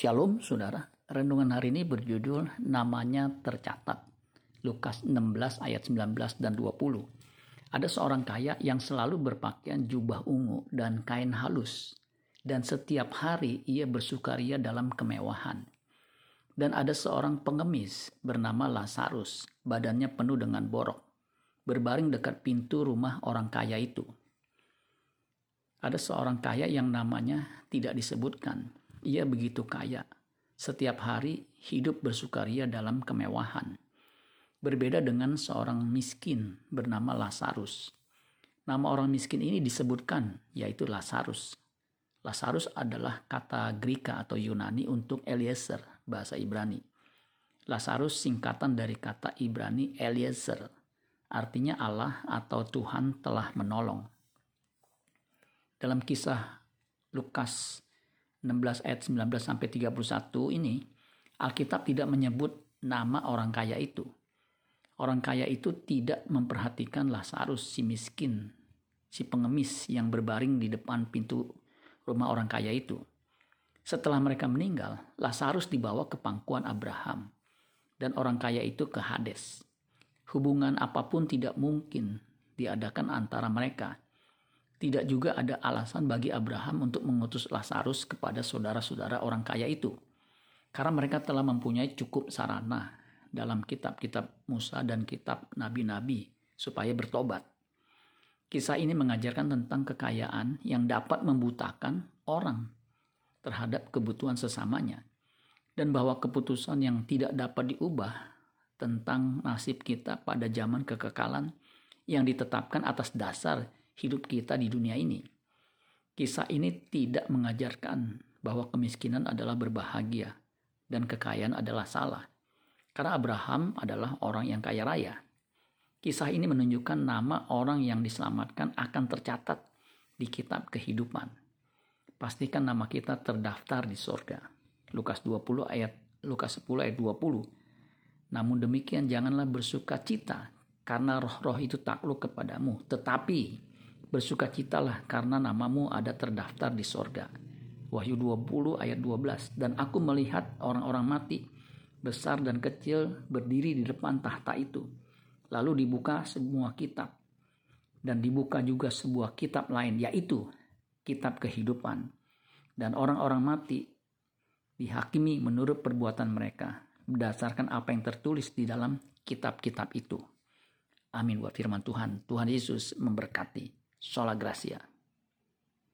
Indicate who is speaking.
Speaker 1: Shalom saudara, renungan hari ini berjudul namanya tercatat. Lukas 16 ayat 19 dan 20. Ada seorang kaya yang selalu berpakaian jubah ungu dan kain halus. Dan setiap hari ia bersukaria dalam kemewahan. Dan ada seorang pengemis bernama Lazarus, badannya penuh dengan borok. Berbaring dekat pintu rumah orang kaya itu. Ada seorang kaya yang namanya tidak disebutkan, ia begitu kaya. Setiap hari hidup bersukaria dalam kemewahan. Berbeda dengan seorang miskin bernama Lazarus. Nama orang miskin ini disebutkan yaitu Lazarus. Lazarus adalah kata Greka atau Yunani untuk Eliezer, bahasa Ibrani. Lazarus singkatan dari kata Ibrani Eliezer, artinya Allah atau Tuhan telah menolong. Dalam kisah Lukas 16 ayat 19 sampai 31 ini Alkitab tidak menyebut nama orang kaya itu. Orang kaya itu tidak memperhatikan Lazarus si miskin, si pengemis yang berbaring di depan pintu rumah orang kaya itu. Setelah mereka meninggal, Lazarus dibawa ke pangkuan Abraham dan orang kaya itu ke Hades. Hubungan apa pun tidak mungkin diadakan antara mereka tidak juga ada alasan bagi Abraham untuk mengutus Lazarus kepada saudara-saudara orang kaya itu. Karena mereka telah mempunyai cukup sarana dalam kitab-kitab Musa dan kitab nabi-nabi supaya bertobat. Kisah ini mengajarkan tentang kekayaan yang dapat membutakan orang terhadap kebutuhan sesamanya dan bahwa keputusan yang tidak dapat diubah tentang nasib kita pada zaman kekekalan yang ditetapkan atas dasar hidup kita di dunia ini. Kisah ini tidak mengajarkan bahwa kemiskinan adalah berbahagia dan kekayaan adalah salah. Karena Abraham adalah orang yang kaya raya. Kisah ini menunjukkan nama orang yang diselamatkan akan tercatat di kitab kehidupan. Pastikan nama kita terdaftar di sorga. Lukas 20 ayat Lukas 10 ayat 20. Namun demikian janganlah bersuka cita karena roh-roh itu takluk kepadamu, tetapi Bersukacitalah karena namamu ada terdaftar di sorga. Wahyu 20 ayat 12. Dan aku melihat orang-orang mati, besar dan kecil, berdiri di depan tahta itu. Lalu dibuka semua kitab. Dan dibuka juga sebuah kitab lain, yaitu kitab kehidupan. Dan orang-orang mati dihakimi menurut perbuatan mereka berdasarkan apa yang tertulis di dalam kitab-kitab itu. Amin buat firman Tuhan. Tuhan Yesus memberkati. Sola Gracia.